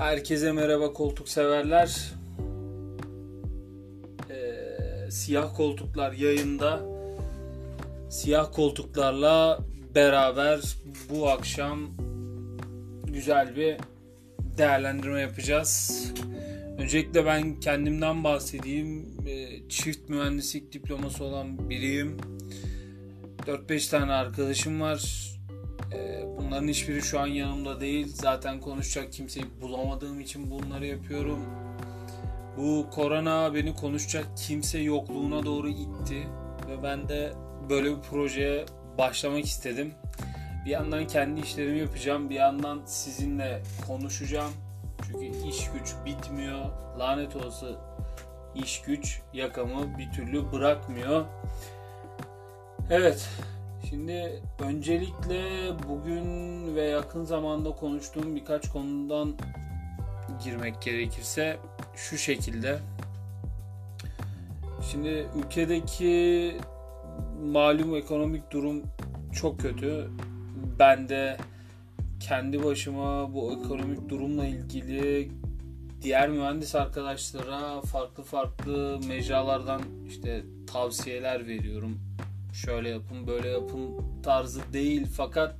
Herkese merhaba koltuk severler. Ee, siyah koltuklar yayında. Siyah koltuklarla beraber bu akşam güzel bir değerlendirme yapacağız. Öncelikle ben kendimden bahsedeyim. Ee, çift mühendislik diploması olan biriyim. 4-5 tane arkadaşım var. Ee, bunların hiçbiri şu an yanımda değil. Zaten konuşacak kimseyi bulamadığım için bunları yapıyorum. Bu korona beni konuşacak kimse yokluğuna doğru itti. Ve ben de böyle bir projeye başlamak istedim. Bir yandan kendi işlerimi yapacağım. Bir yandan sizinle konuşacağım. Çünkü iş güç bitmiyor. Lanet olası iş güç yakamı bir türlü bırakmıyor. Evet. Şimdi öncelikle bugün ve yakın zamanda konuştuğum birkaç konudan girmek gerekirse şu şekilde. Şimdi ülkedeki malum ekonomik durum çok kötü. Ben de kendi başıma bu ekonomik durumla ilgili diğer mühendis arkadaşlara farklı farklı mecralardan işte tavsiyeler veriyorum. Şöyle yapın, böyle yapın tarzı değil fakat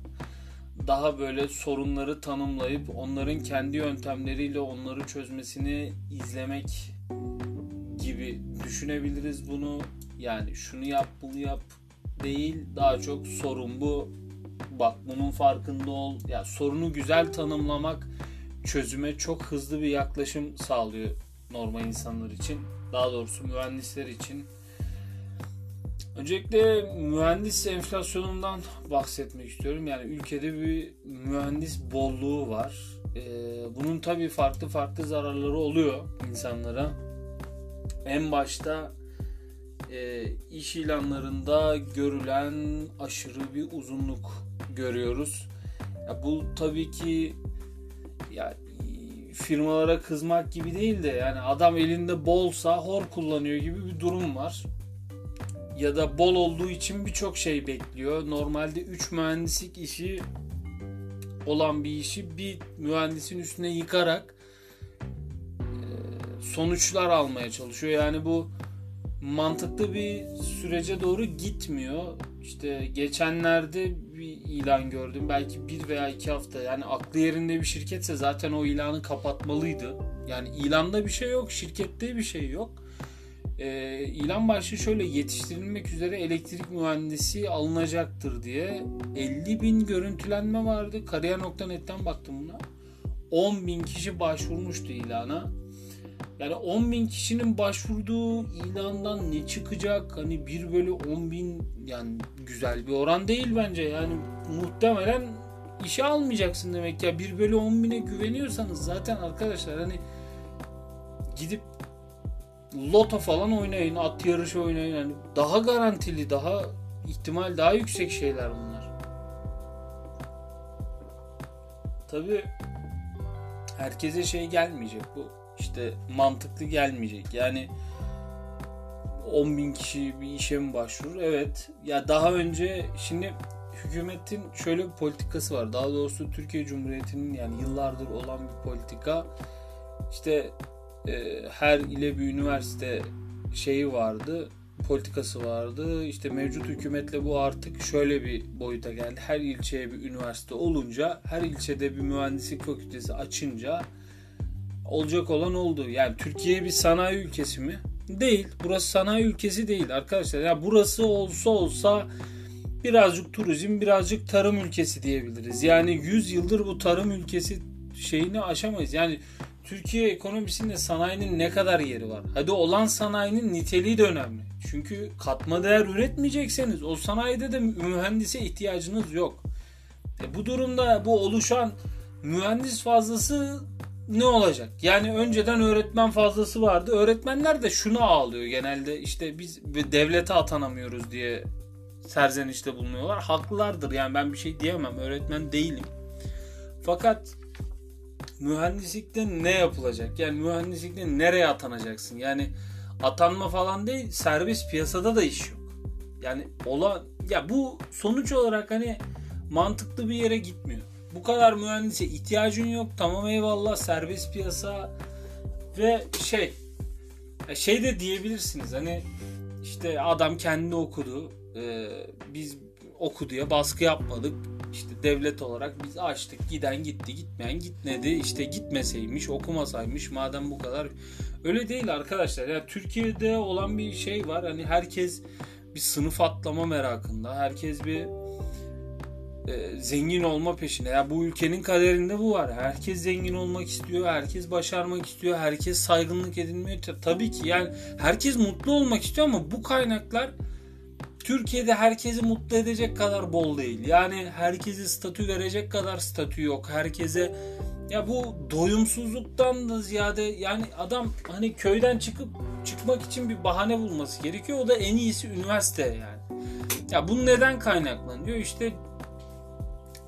daha böyle sorunları tanımlayıp onların kendi yöntemleriyle onları çözmesini izlemek gibi düşünebiliriz bunu. Yani şunu yap, bunu yap değil. Daha çok sorun bu. Bak bunun farkında ol. Ya yani sorunu güzel tanımlamak çözüme çok hızlı bir yaklaşım sağlıyor normal insanlar için. Daha doğrusu mühendisler için. Öncelikle mühendis enflasyonundan bahsetmek istiyorum. Yani ülkede bir mühendis bolluğu var. Bunun tabii farklı farklı zararları oluyor insanlara. En başta iş ilanlarında görülen aşırı bir uzunluk görüyoruz. Bu tabii ki ya firmalara kızmak gibi değil de yani adam elinde bolsa hor kullanıyor gibi bir durum var. Ya da bol olduğu için birçok şey bekliyor. Normalde 3 mühendislik işi olan bir işi bir mühendisin üstüne yıkarak sonuçlar almaya çalışıyor. Yani bu mantıklı bir sürece doğru gitmiyor. İşte geçenlerde bir ilan gördüm. Belki bir veya iki hafta. Yani aklı yerinde bir şirketse zaten o ilanı kapatmalıydı. Yani ilanda bir şey yok. Şirkette bir şey yok. Ee, ilan başlığı şöyle yetiştirilmek üzere elektrik mühendisi alınacaktır diye 50 bin görüntülenme vardı. Kariyer.net'ten baktım buna. 10 bin kişi başvurmuştu ilana. Yani 10 bin kişinin başvurduğu ilandan ne çıkacak? Hani 1 bölü 10 bin yani güzel bir oran değil bence. Yani muhtemelen işe almayacaksın demek ya. 1 bölü 10 bine güveniyorsanız zaten arkadaşlar hani gidip loto falan oynayın, at yarışı oynayın. Yani daha garantili, daha ihtimal daha yüksek şeyler bunlar. Tabii herkese şey gelmeyecek bu işte mantıklı gelmeyecek. Yani 10 bin kişi bir işe mi başvurur? Evet. Ya daha önce şimdi hükümetin şöyle bir politikası var. Daha doğrusu Türkiye Cumhuriyeti'nin yani yıllardır olan bir politika. İşte e, her ile bir üniversite şeyi vardı politikası vardı. İşte mevcut hükümetle bu artık şöyle bir boyuta geldi. Her ilçeye bir üniversite olunca, her ilçede bir mühendislik fakültesi açınca olacak olan oldu. Yani Türkiye bir sanayi ülkesi mi? Değil. Burası sanayi ülkesi değil arkadaşlar. Ya yani burası olsa olsa birazcık turizm, birazcık tarım ülkesi diyebiliriz. Yani 100 yıldır bu tarım ülkesi şeyini aşamayız. Yani Türkiye ekonomisinde sanayinin ne kadar yeri var? Hadi olan sanayinin niteliği de önemli. Çünkü katma değer üretmeyecekseniz o sanayide de mühendise ihtiyacınız yok. E bu durumda bu oluşan mühendis fazlası ne olacak? Yani önceden öğretmen fazlası vardı. Öğretmenler de şunu ağlıyor genelde işte biz devlete atanamıyoruz diye serzenişte bulunuyorlar. Haklılardır yani ben bir şey diyemem. Öğretmen değilim. Fakat mühendislikte ne yapılacak? Yani mühendislikte nereye atanacaksın? Yani atanma falan değil, serbest piyasada da iş yok. Yani olan ya bu sonuç olarak hani mantıklı bir yere gitmiyor. bu kadar mühendise ihtiyacın yok. Tamam eyvallah serbest piyasa ve şey şey de diyebilirsiniz hani işte adam kendi okudu. Ee, biz okuduya baskı yapmadık. İşte devlet olarak biz açtık. Giden gitti, gitmeyen gitmedi. İşte gitmeseymiş, okumasaymış madem bu kadar. Öyle değil arkadaşlar. Ya yani Türkiye'de olan bir şey var. Hani herkes bir sınıf atlama merakında. Herkes bir e, zengin olma peşinde. Ya bu ülkenin kaderinde bu var. Herkes zengin olmak istiyor, herkes başarmak istiyor, herkes saygınlık edinmeye tabii ki yani herkes mutlu olmak istiyor ama bu kaynaklar Türkiye'de herkesi mutlu edecek kadar bol değil. Yani herkese statü verecek kadar statü yok. Herkese ya bu doyumsuzluktan da ziyade yani adam hani köyden çıkıp çıkmak için bir bahane bulması gerekiyor. O da en iyisi üniversite yani. Ya bu neden kaynaklanıyor? İşte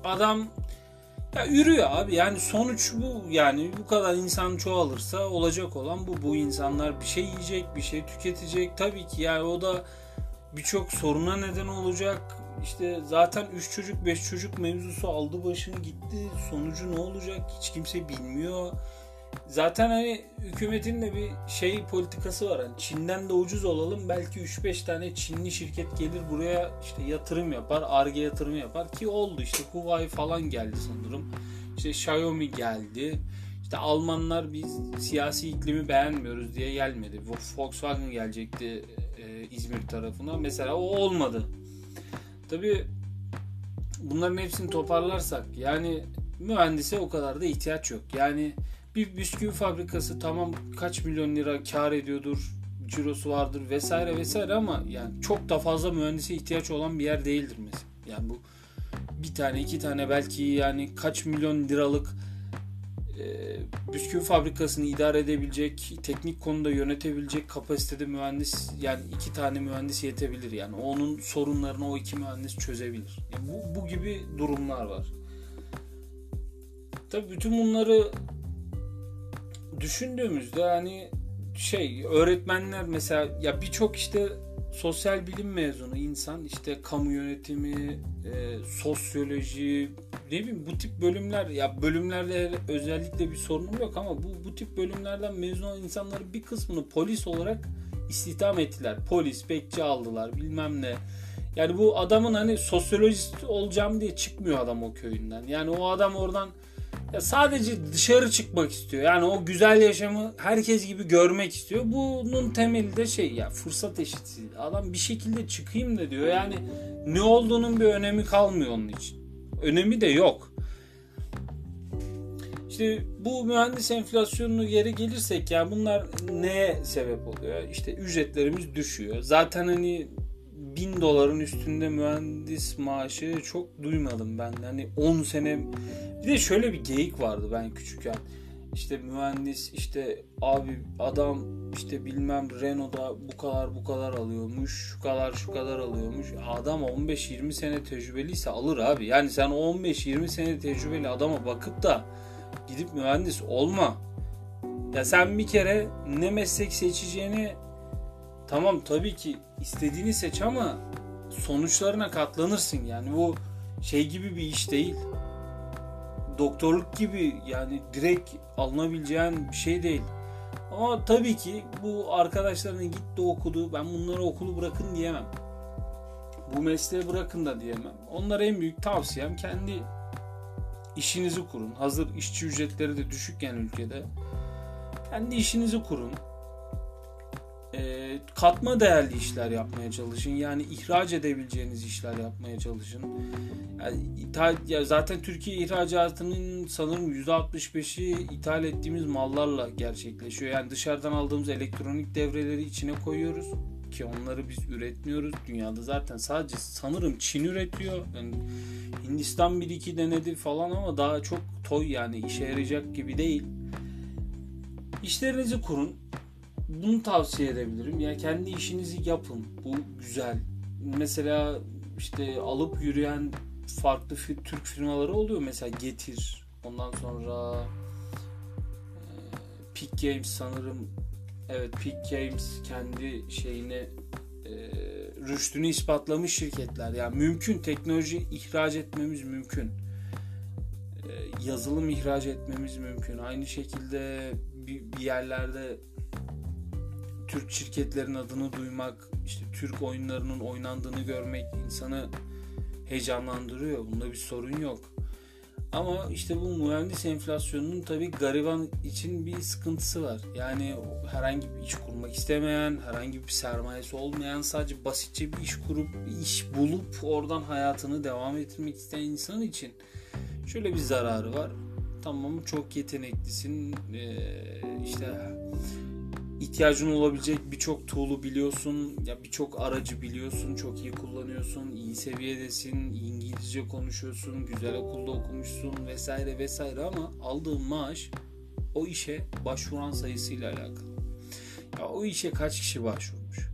adam ya yürüyor abi yani sonuç bu yani bu kadar insan çoğalırsa olacak olan bu bu insanlar bir şey yiyecek bir şey tüketecek tabii ki yani o da birçok soruna neden olacak işte zaten 3 çocuk 5 çocuk mevzusu aldı başını gitti sonucu ne olacak hiç kimse bilmiyor zaten hani hükümetin de bir şey politikası var. Hani Çin'den de ucuz olalım. Belki 3-5 tane Çinli şirket gelir buraya işte yatırım yapar. Arge yatırım yapar ki oldu. İşte Huawei falan geldi sanırım. İşte Xiaomi geldi. İşte Almanlar biz siyasi iklimi beğenmiyoruz diye gelmedi. Volkswagen gelecekti İzmir tarafına. Mesela o olmadı. Tabii bunların hepsini toparlarsak yani mühendise o kadar da ihtiyaç yok. Yani bir bisküvi fabrikası tamam kaç milyon lira kar ediyordur, cirosu vardır vesaire vesaire ama yani çok da fazla mühendise ihtiyaç olan bir yer değildir mesela. Yani bu bir tane iki tane belki yani kaç milyon liralık bisküvi fabrikasını idare edebilecek, teknik konuda yönetebilecek kapasitede mühendis yani iki tane mühendis yetebilir yani onun sorunlarını o iki mühendis çözebilir. Yani bu, bu gibi durumlar var. Tabii bütün bunları düşündüğümüzde hani şey öğretmenler mesela ya birçok işte sosyal bilim mezunu insan işte kamu yönetimi, e, sosyoloji ne bileyim bu tip bölümler ya bölümlerde özellikle bir sorunum yok ama bu bu tip bölümlerden mezun olan insanların bir kısmını polis olarak istihdam ettiler. Polis, bekçi aldılar bilmem ne. Yani bu adamın hani sosyolojist olacağım diye çıkmıyor adam o köyünden. Yani o adam oradan ya sadece dışarı çıkmak istiyor. Yani o güzel yaşamı herkes gibi görmek istiyor. Bunun temeli de şey ya fırsat eşitsizliği. Adam bir şekilde çıkayım da diyor. Yani ne olduğunun bir önemi kalmıyor onun için. Önemi de yok. İşte bu mühendis enflasyonunu geri gelirsek yani bunlar neye sebep oluyor? İşte ücretlerimiz düşüyor. Zaten hani bin doların üstünde mühendis maaşı çok duymadım ben. Hani 10 sene bir de şöyle bir geyik vardı ben küçükken. İşte mühendis işte abi adam işte bilmem Renault'da bu kadar bu kadar alıyormuş, şu kadar şu kadar alıyormuş. Adam 15-20 sene tecrübeliyse alır abi. Yani sen 15-20 sene tecrübeli adama bakıp da gidip mühendis olma. Ya sen bir kere ne meslek seçeceğini tamam tabii ki istediğini seç ama sonuçlarına katlanırsın. Yani bu şey gibi bir iş değil doktorluk gibi yani direkt alınabileceğin bir şey değil. Ama tabii ki bu arkadaşların gitti okudu. Ben bunları okulu bırakın diyemem. Bu mesleği bırakın da diyemem. Onlara en büyük tavsiyem kendi işinizi kurun. Hazır işçi ücretleri de düşükken ülkede. Kendi işinizi kurun e, katma değerli işler yapmaya çalışın. Yani ihraç edebileceğiniz işler yapmaya çalışın. Yani ithal, ya zaten Türkiye ihracatının sanırım %65'i ithal ettiğimiz mallarla gerçekleşiyor. Yani dışarıdan aldığımız elektronik devreleri içine koyuyoruz ki onları biz üretmiyoruz. Dünyada zaten sadece sanırım Çin üretiyor. Yani Hindistan bir iki denedi falan ama daha çok toy yani işe yarayacak gibi değil. İşlerinizi kurun bunu tavsiye edebilirim. Yani kendi işinizi yapın. Bu güzel. Mesela işte alıp yürüyen farklı Türk firmaları oluyor. Mesela Getir. Ondan sonra e, Peak Games sanırım evet Peak Games kendi şeyini e, rüştünü ispatlamış şirketler. Yani mümkün teknoloji ihraç etmemiz mümkün. yazılım ihraç etmemiz mümkün. Aynı şekilde bir yerlerde Türk şirketlerin adını duymak, işte Türk oyunlarının oynandığını görmek insanı heyecanlandırıyor. Bunda bir sorun yok. Ama işte bu mühendis enflasyonunun tabi gariban için bir sıkıntısı var. Yani herhangi bir iş kurmak istemeyen, herhangi bir sermayesi olmayan, sadece basitçe bir iş kurup, bir iş bulup oradan hayatını devam ettirmek isteyen insan için şöyle bir zararı var. Tamam çok yeteneklisin, işte ihtiyacın olabilecek birçok tool'u biliyorsun, ya birçok aracı biliyorsun, çok iyi kullanıyorsun, iyi seviyedesin, İngilizce konuşuyorsun, güzel okulda okumuşsun vesaire vesaire ama aldığın maaş o işe başvuran sayısıyla alakalı. Ya o işe kaç kişi başvurmuş?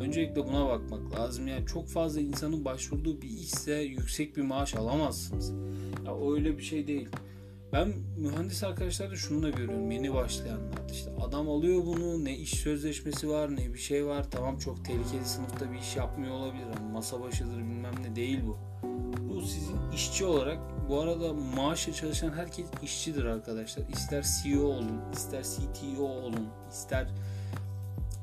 Öncelikle buna bakmak lazım. Yani çok fazla insanın başvurduğu bir işse yüksek bir maaş alamazsınız. Ya öyle bir şey değil. Ben mühendis arkadaşlarda şunu da görüyorum yeni başlayanlar. İşte adam alıyor bunu ne iş sözleşmesi var ne bir şey var. Tamam çok tehlikeli sınıfta bir iş yapmıyor olabilir. Yani masa başıdır bilmem ne değil bu. Bu sizin işçi olarak bu arada maaşla çalışan herkes işçidir arkadaşlar. İster CEO olun, ister CTO olun, ister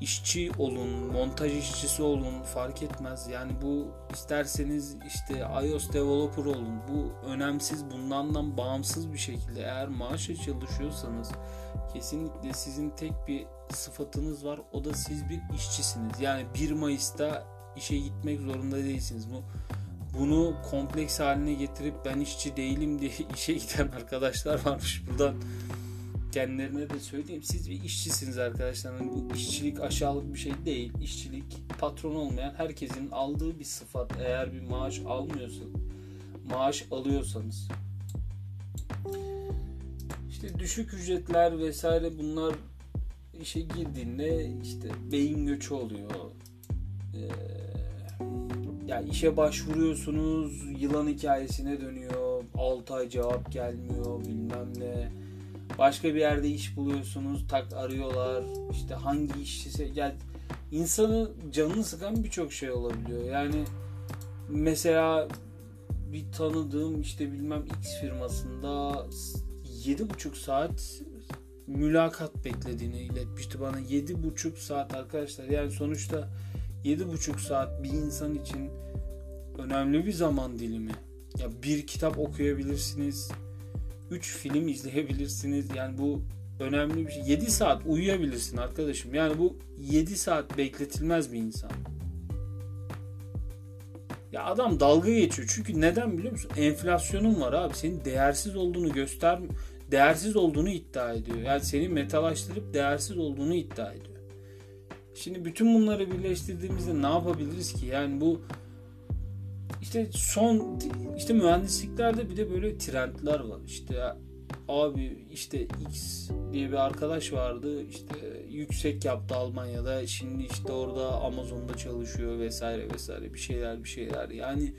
işçi olun, montaj işçisi olun fark etmez. Yani bu isterseniz işte iOS developer olun. Bu önemsiz bundan bağımsız bir şekilde eğer maaşla çalışıyorsanız kesinlikle sizin tek bir sıfatınız var. O da siz bir işçisiniz. Yani 1 Mayıs'ta işe gitmek zorunda değilsiniz. Bu bunu kompleks haline getirip ben işçi değilim diye işe giden arkadaşlar varmış. Buradan kendilerine de söyleyeyim. Siz bir işçisiniz arkadaşlar. Yani bu işçilik aşağılık bir şey değil. İşçilik patron olmayan herkesin aldığı bir sıfat. Eğer bir maaş almıyorsa, maaş alıyorsanız. İşte düşük ücretler vesaire bunlar işe girdiğinde işte beyin göçü oluyor. Ee, yani işe başvuruyorsunuz yılan hikayesine dönüyor. 6 ay cevap gelmiyor bilmem ne Başka bir yerde iş buluyorsunuz, tak arıyorlar. İşte hangi işçisi yani insanı canını sıkan birçok şey olabiliyor. Yani mesela bir tanıdığım işte bilmem X firmasında 7,5 saat mülakat beklediğini iletmişti bana. 7,5 saat arkadaşlar. Yani sonuçta 7,5 saat bir insan için önemli bir zaman dilimi. Ya bir kitap okuyabilirsiniz 3 film izleyebilirsiniz. Yani bu önemli bir şey. 7 saat uyuyabilirsin arkadaşım. Yani bu 7 saat bekletilmez bir insan. Ya adam dalga geçiyor. Çünkü neden biliyor musun? Enflasyonun var abi. Senin değersiz olduğunu göster değersiz olduğunu iddia ediyor. Yani seni metalaştırıp değersiz olduğunu iddia ediyor. Şimdi bütün bunları birleştirdiğimizde ne yapabiliriz ki? Yani bu işte son işte mühendisliklerde bir de böyle trendler var. İşte abi işte X diye bir arkadaş vardı. İşte yüksek yaptı Almanya'da. Şimdi işte orada Amazon'da çalışıyor vesaire vesaire bir şeyler bir şeyler. Yani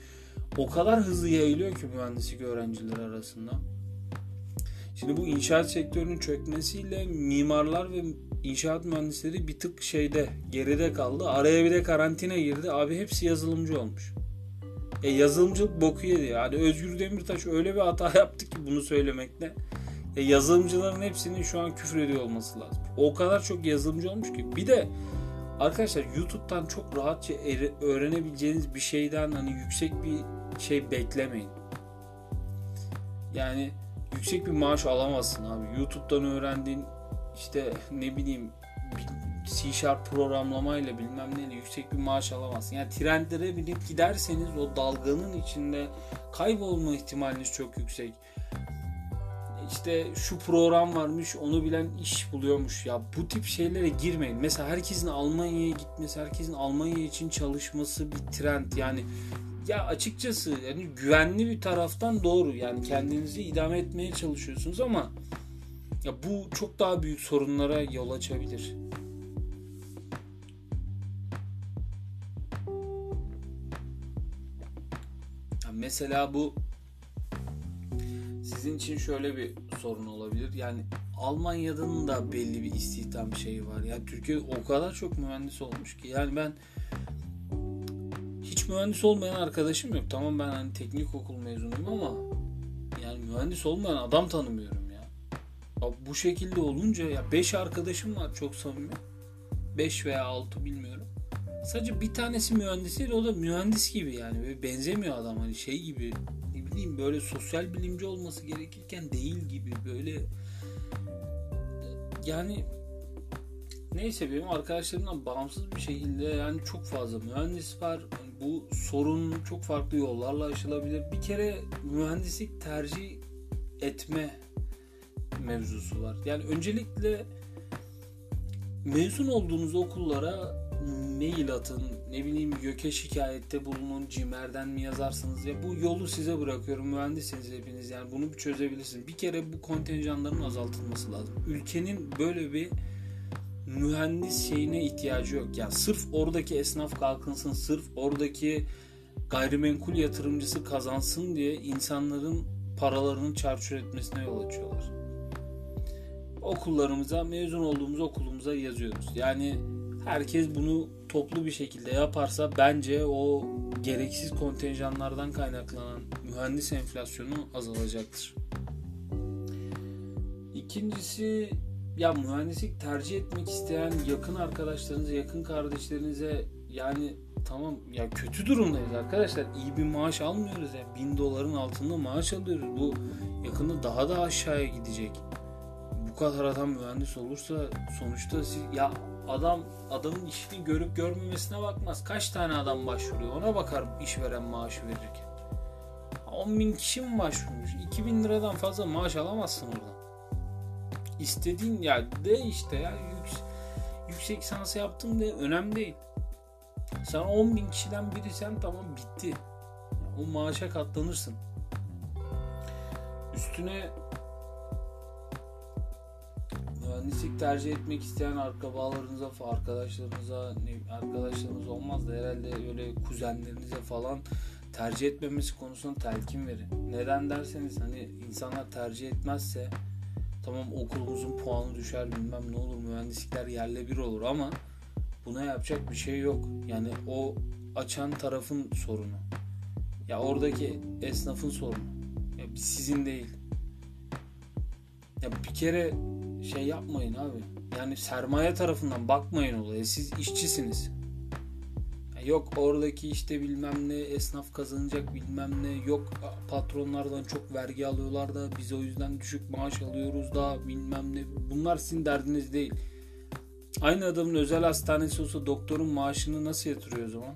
o kadar hızlı yayılıyor ki mühendislik öğrencileri arasında. Şimdi bu inşaat sektörünün çökmesiyle mimarlar ve inşaat mühendisleri bir tık şeyde geride kaldı. Araya bir de karantina girdi. Abi hepsi yazılımcı olmuş. E, yazılımcılık boku yedi. Yani Özgür Demirtaş öyle bir hata yaptı ki bunu söylemekte. E, yazılımcıların hepsinin şu an küfür ediyor olması lazım. O kadar çok yazılımcı olmuş ki. Bir de arkadaşlar YouTube'dan çok rahatça öğrenebileceğiniz bir şeyden hani yüksek bir şey beklemeyin. Yani yüksek bir maaş alamazsın abi. YouTube'dan öğrendiğin işte ne bileyim C Sharp programlamayla bilmem neyle yüksek bir maaş alamazsın. Yani trendlere binip giderseniz o dalganın içinde kaybolma ihtimaliniz çok yüksek. İşte şu program varmış onu bilen iş buluyormuş ya bu tip şeylere girmeyin. Mesela herkesin Almanya'ya gitmesi, herkesin Almanya için çalışması bir trend. Yani ya açıkçası yani güvenli bir taraftan doğru. Yani kendinizi idame etmeye çalışıyorsunuz ama ya bu çok daha büyük sorunlara yol açabilir. Mesela bu sizin için şöyle bir sorun olabilir. Yani Almanya'nın da belli bir istihdam şeyi var. Yani Türkiye o kadar çok mühendis olmuş ki. Yani ben hiç mühendis olmayan arkadaşım yok. Tamam ben hani teknik okul mezunuyum ama Yani mühendis olmayan adam tanımıyorum ya. ya bu şekilde olunca ya 5 arkadaşım var çok samimi. 5 veya 6 bilmiyorum. Sadece bir tanesi mühendis değil o da mühendis gibi yani. Böyle benzemiyor adam hani şey gibi ne bileyim böyle sosyal bilimci olması gerekirken değil gibi böyle yani neyse benim arkadaşlarımdan bağımsız bir şekilde yani çok fazla mühendis var. Bu sorun çok farklı yollarla aşılabilir. Bir kere mühendislik tercih etme mevzusu var. Yani öncelikle mezun olduğunuz okullara mail atın, ne bileyim YÖK'e şikayette bulunun, CİMER'den mi yazarsınız ya bu yolu size bırakıyorum. Mühendissiniz hepiniz yani bunu bir çözebilirsiniz. Bir kere bu kontenjanların azaltılması lazım. Ülkenin böyle bir mühendis şeyine ihtiyacı yok. Yani sırf oradaki esnaf kalkınsın, sırf oradaki gayrimenkul yatırımcısı kazansın diye insanların paralarını çarçur etmesine yol açıyorlar. Okullarımıza, mezun olduğumuz okulumuza yazıyoruz. Yani herkes bunu toplu bir şekilde yaparsa bence o gereksiz kontenjanlardan kaynaklanan mühendis enflasyonu azalacaktır. İkincisi ya mühendislik tercih etmek isteyen yakın arkadaşlarınıza, yakın kardeşlerinize yani tamam ya kötü durumdayız arkadaşlar. İyi bir maaş almıyoruz ya. Yani. Bin doların altında maaş alıyoruz. Bu yakında daha da aşağıya gidecek. Bu kadar adam mühendis olursa sonuçta siz, ya adam adamın işini görüp görmemesine bakmaz. Kaç tane adam başvuruyor ona bakar işveren maaşı verirken. 10 bin kişi mi başvurmuş? 2000 liradan fazla maaş alamazsın oradan. İstediğin ya de işte ya yüksek, yüksek lisans yaptım de önemli değil. Sen 10 bin kişiden biri sen tamam bitti. O maaşa katlanırsın. Üstüne mühendislik tercih etmek isteyen akrabalarınıza, arkadaşlarınıza, arkadaşlarınız olmaz da herhalde öyle kuzenlerinize falan tercih etmemesi konusunda telkin verin. Neden derseniz hani insanlar tercih etmezse tamam okulumuzun puanı düşer bilmem ne olur mühendislikler yerle bir olur ama buna yapacak bir şey yok. Yani o açan tarafın sorunu. Ya oradaki esnafın sorunu. Ya sizin değil. Ya bir kere şey yapmayın abi. Yani sermaye tarafından bakmayın olaya. Siz işçisiniz. Yok oradaki işte bilmem ne esnaf kazanacak bilmem ne. Yok patronlardan çok vergi alıyorlar da biz o yüzden düşük maaş alıyoruz da bilmem ne. Bunlar sizin derdiniz değil. Aynı adamın özel hastanesi olsa doktorun maaşını nasıl yatırıyor o zaman?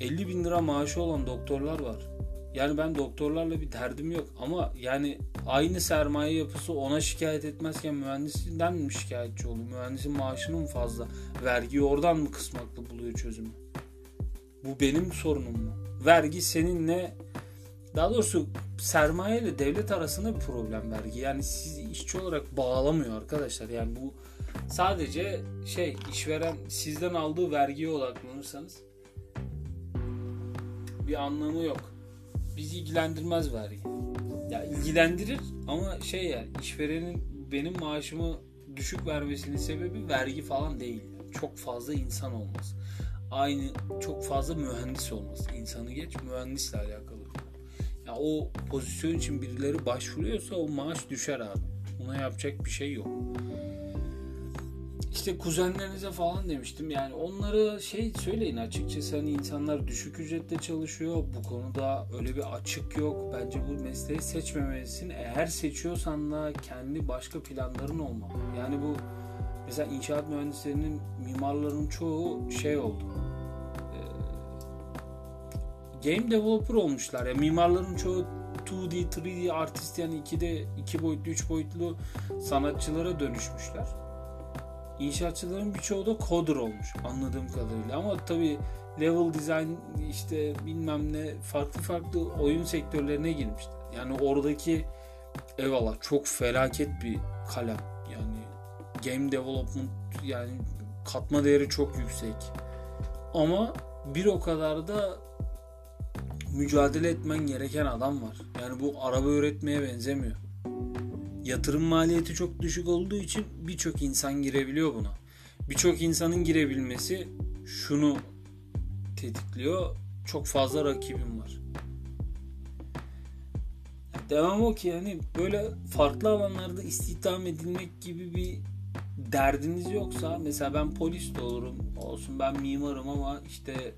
50 bin lira maaşı olan doktorlar var. Yani ben doktorlarla bir derdim yok ama yani aynı sermaye yapısı ona şikayet etmezken mühendisinden mi şikayetçi oluyor? Mühendisin maaşının mı fazla? Vergiyi oradan mı kısmakla buluyor çözümü? Bu benim sorunum mu? Vergi seninle daha doğrusu sermaye ile devlet arasında bir problem vergi. Yani sizi işçi olarak bağlamıyor arkadaşlar. Yani bu sadece şey işveren sizden aldığı vergiye odaklanırsanız bir anlamı yok bizi ilgilendirmez vergi. Ya ilgilendirir ama şey yani işverenin benim maaşımı düşük vermesinin sebebi vergi falan değil. Çok fazla insan olması. Aynı çok fazla mühendis olması. İnsanı geç mühendisle alakalı. Ya o pozisyon için birileri başvuruyorsa o maaş düşer abi. Buna yapacak bir şey yok işte kuzenlerinize falan demiştim. Yani onları şey söyleyin açıkçası hani insanlar düşük ücretle çalışıyor. Bu konuda öyle bir açık yok. Bence bu mesleği seçmemelisin. Eğer seçiyorsan da kendi başka planların olmalı. Yani bu mesela inşaat mühendislerinin mimarların çoğu şey oldu. game developer olmuşlar. Yani mimarların çoğu 2D, 3D artist yani 2'de 2 boyutlu, 3 boyutlu sanatçılara dönüşmüşler İnşaatçıların birçoğu da coder olmuş anladığım kadarıyla. Ama tabi level design işte bilmem ne farklı farklı oyun sektörlerine girmişti. Yani oradaki eyvallah çok felaket bir kalem. Yani game development yani katma değeri çok yüksek. Ama bir o kadar da mücadele etmen gereken adam var. Yani bu araba üretmeye benzemiyor. Yatırım maliyeti çok düşük olduğu için birçok insan girebiliyor buna. Birçok insanın girebilmesi şunu tetikliyor. Çok fazla rakibim var. Devam o ki yani böyle farklı alanlarda istihdam edilmek gibi bir derdiniz yoksa mesela ben polis de olurum olsun ben mimarım ama işte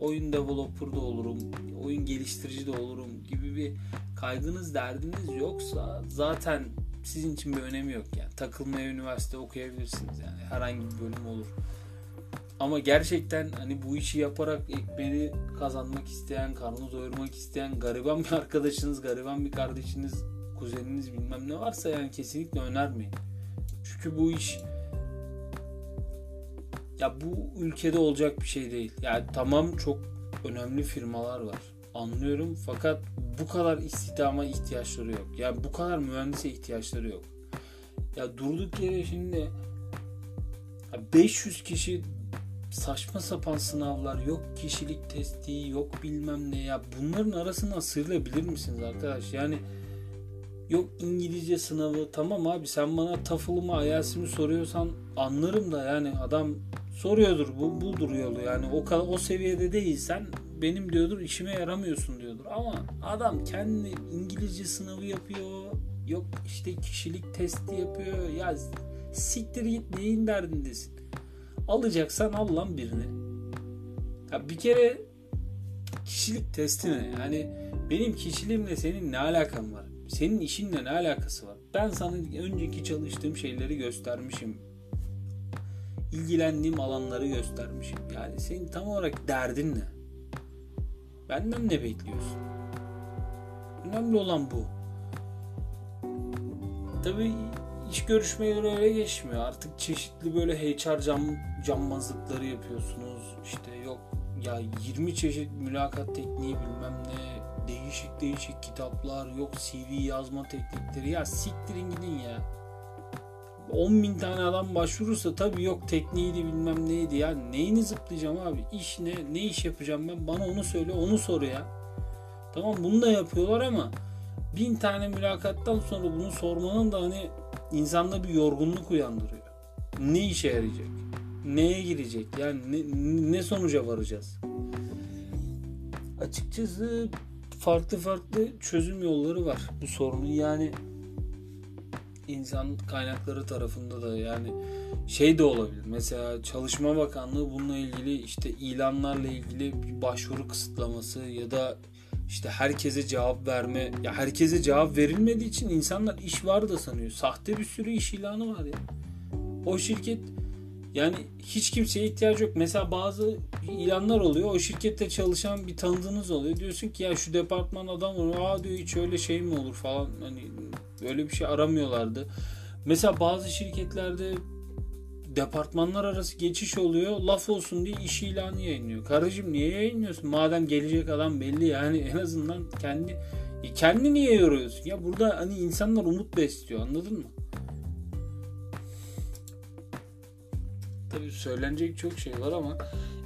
oyun developer da olurum oyun geliştirici de olurum gibi bir kaygınız derdiniz yoksa zaten sizin için bir önemi yok yani. Takılmaya üniversite okuyabilirsiniz yani. Herhangi bir bölüm olur. Ama gerçekten hani bu işi yaparak ekmeğini kazanmak isteyen, karnını doyurmak isteyen gariban bir arkadaşınız, gariban bir kardeşiniz, kuzeniniz bilmem ne varsa yani kesinlikle önermeyin. Çünkü bu iş ya bu ülkede olacak bir şey değil. Yani tamam çok önemli firmalar var. Anlıyorum fakat bu kadar istihdama ihtiyaçları yok. Yani bu kadar mühendise ihtiyaçları yok. Ya durduk yere şimdi 500 kişi saçma sapan sınavlar yok kişilik testi yok bilmem ne ya bunların arasından sıyrılabilir misiniz arkadaş yani yok İngilizce sınavı tamam abi sen bana TOEFL'ımı IELTS'imi soruyorsan anlarım da yani adam soruyordur bu budur yolu. Yani o o seviyede değilsen benim diyordur işime yaramıyorsun diyordur. Ama adam kendi İngilizce sınavı yapıyor yok işte kişilik testi yapıyor. Ya siktir git neyin derdindesin? Alacaksan al lan birini. Ya bir kere kişilik testi ne? Yani benim kişiliğimle senin ne alakan var? Senin işinle ne alakası var? Ben sana önceki çalıştığım şeyleri göstermişim ilgilendiğim alanları göstermişim. Yani senin tam olarak derdin ne? Benden ne bekliyorsun? Önemli olan bu. Tabii iş görüşmeleri öyle geçmiyor. Artık çeşitli böyle HR cam, cammazlıkları yapıyorsunuz. İşte yok ya 20 çeşit mülakat tekniği bilmem ne değişik değişik kitaplar yok CV yazma teknikleri ya siktirin gidin ya 10 bin tane adam başvurursa tabii yok tekniğiydi bilmem neydi ya. Neyini zıplayacağım abi? İş ne? Ne iş yapacağım ben? Bana onu söyle onu sor ya. Tamam bunu da yapıyorlar ama bin tane mülakattan sonra bunu sormanın da hani insanda bir yorgunluk uyandırıyor. Ne işe yarayacak? Neye girecek? Yani ne, ne sonuca varacağız? Açıkçası farklı farklı çözüm yolları var bu sorunun. Yani insan kaynakları tarafında da yani şey de olabilir. Mesela Çalışma Bakanlığı bununla ilgili işte ilanlarla ilgili bir başvuru kısıtlaması ya da işte herkese cevap verme ya herkese cevap verilmediği için insanlar iş var da sanıyor. Sahte bir sürü iş ilanı var ya. O şirket yani hiç kimseye ihtiyacı yok. Mesela bazı ilanlar oluyor. O şirkette çalışan bir tanıdığınız oluyor. Diyorsun ki ya şu departman adam var. Aa diyor hiç öyle şey mi olur falan. Hani öyle bir şey aramıyorlardı. Mesela bazı şirketlerde departmanlar arası geçiş oluyor. Laf olsun diye iş ilanı yayınlıyor. Karıcığım niye yayınlıyorsun? Madem gelecek adam belli yani en azından kendi kendi niye yoruyorsun? Ya burada hani insanlar umut besliyor anladın mı? Tabii söylenecek çok şey var ama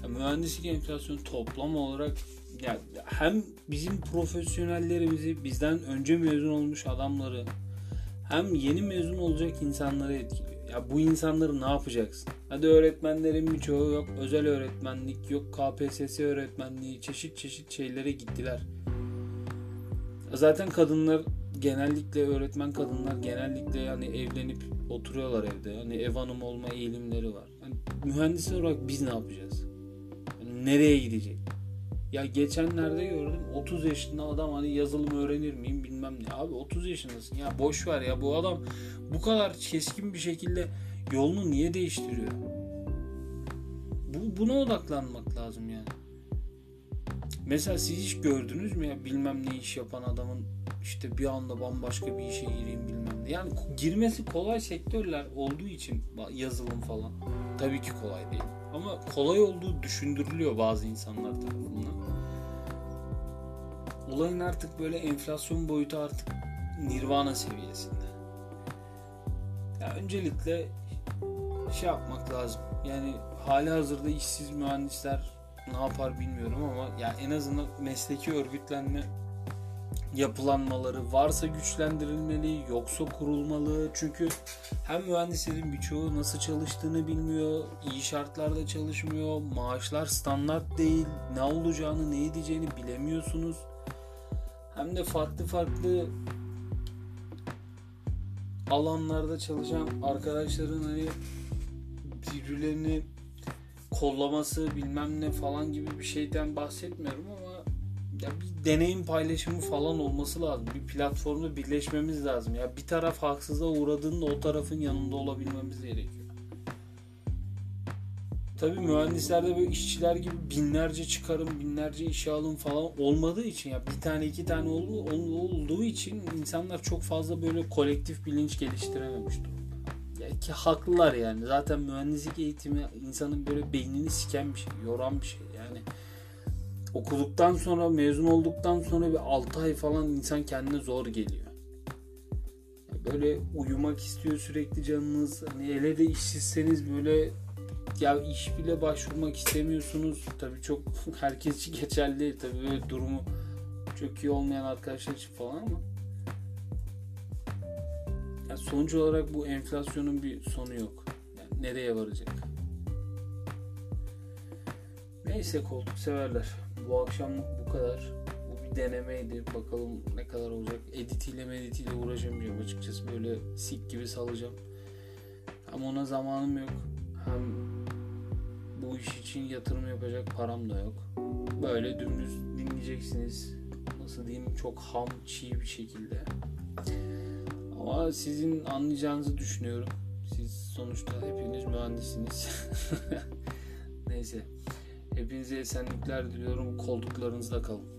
ya mühendislik enflasyonu toplam olarak yani hem bizim profesyonellerimizi bizden önce mezun olmuş adamları hem yeni mezun olacak insanları etkiliyor. Ya bu insanları ne yapacaksın? Hadi öğretmenlerin birçoğu yok. Özel öğretmenlik yok. KPSS öğretmenliği çeşit çeşit şeylere gittiler. Zaten kadınlar genellikle öğretmen kadınlar genellikle yani evlenip oturuyorlar evde. Hani ev hanım olma eğilimleri var. Mühendis olarak biz ne yapacağız? Yani nereye gidecek? Ya geçenlerde gördüm 30 yaşında adam hani yazılım öğrenir miyim bilmem ne. Abi 30 yaşındasın ya boş ver ya bu adam bu kadar keskin bir şekilde yolunu niye değiştiriyor? Bu, buna odaklanmak lazım yani. Mesela siz hiç gördünüz mü ya bilmem ne iş yapan adamın işte bir anda bambaşka bir işe gireyim bilmem ne. Yani girmesi kolay sektörler olduğu için yazılım falan tabii ki kolay değil. Ama kolay olduğu düşündürülüyor bazı insanlar tarafından. Olayın artık böyle enflasyon boyutu artık nirvana seviyesinde. Ya öncelikle şey yapmak lazım. Yani hali hazırda işsiz mühendisler ne yapar bilmiyorum ama ya en azından mesleki örgütlenme yapılanmaları varsa güçlendirilmeli, yoksa kurulmalı. Çünkü hem mühendislerin birçoğu nasıl çalıştığını bilmiyor, iyi şartlarda çalışmıyor, maaşlar standart değil, ne olacağını, ne edeceğini bilemiyorsunuz. hem de farklı farklı alanlarda çalışan arkadaşların hani birbirlerini kollaması bilmem ne falan gibi bir şeyden bahsetmiyorum ama ya bir deneyim paylaşımı falan olması lazım. Bir platformda birleşmemiz lazım. Ya bir taraf haksızlığa uğradığında o tarafın yanında olabilmemiz gerekiyor. Tabii mühendislerde böyle işçiler gibi binlerce çıkarım, binlerce işe alım falan olmadığı için ya bir tane iki tane olduğu, olduğu için insanlar çok fazla böyle kolektif bilinç geliştirememiş durumda. Ya ki haklılar yani. Zaten mühendislik eğitimi insanın böyle beynini siken bir şey, yoran bir şey. Yani okuduktan sonra mezun olduktan sonra bir 6 ay falan insan kendine zor geliyor. Böyle uyumak istiyor sürekli canınız. Hani hele de işsizseniz böyle ya iş bile başvurmak istemiyorsunuz. Tabii çok herkes için geçerli değil. Tabii böyle durumu çok iyi olmayan arkadaşlar için falan ama yani sonuç olarak bu enflasyonun bir sonu yok. Yani nereye varacak? Neyse koltuk severler. Bu akşam bu kadar. Bu bir denemeydi. Bakalım ne kadar olacak. Editiyle meditiyle uğraşamayacağım açıkçası. Böyle sik gibi salacağım. Ama ona zamanım yok. Hem bu iş için yatırım yapacak param da yok. Böyle dümdüz dinleyeceksiniz. Nasıl diyeyim çok ham, çiğ bir şekilde. Ama sizin anlayacağınızı düşünüyorum. Siz sonuçta hepiniz mühendisiniz. Neyse. Hepinize esenlikler diliyorum. Kolduklarınızda kalın.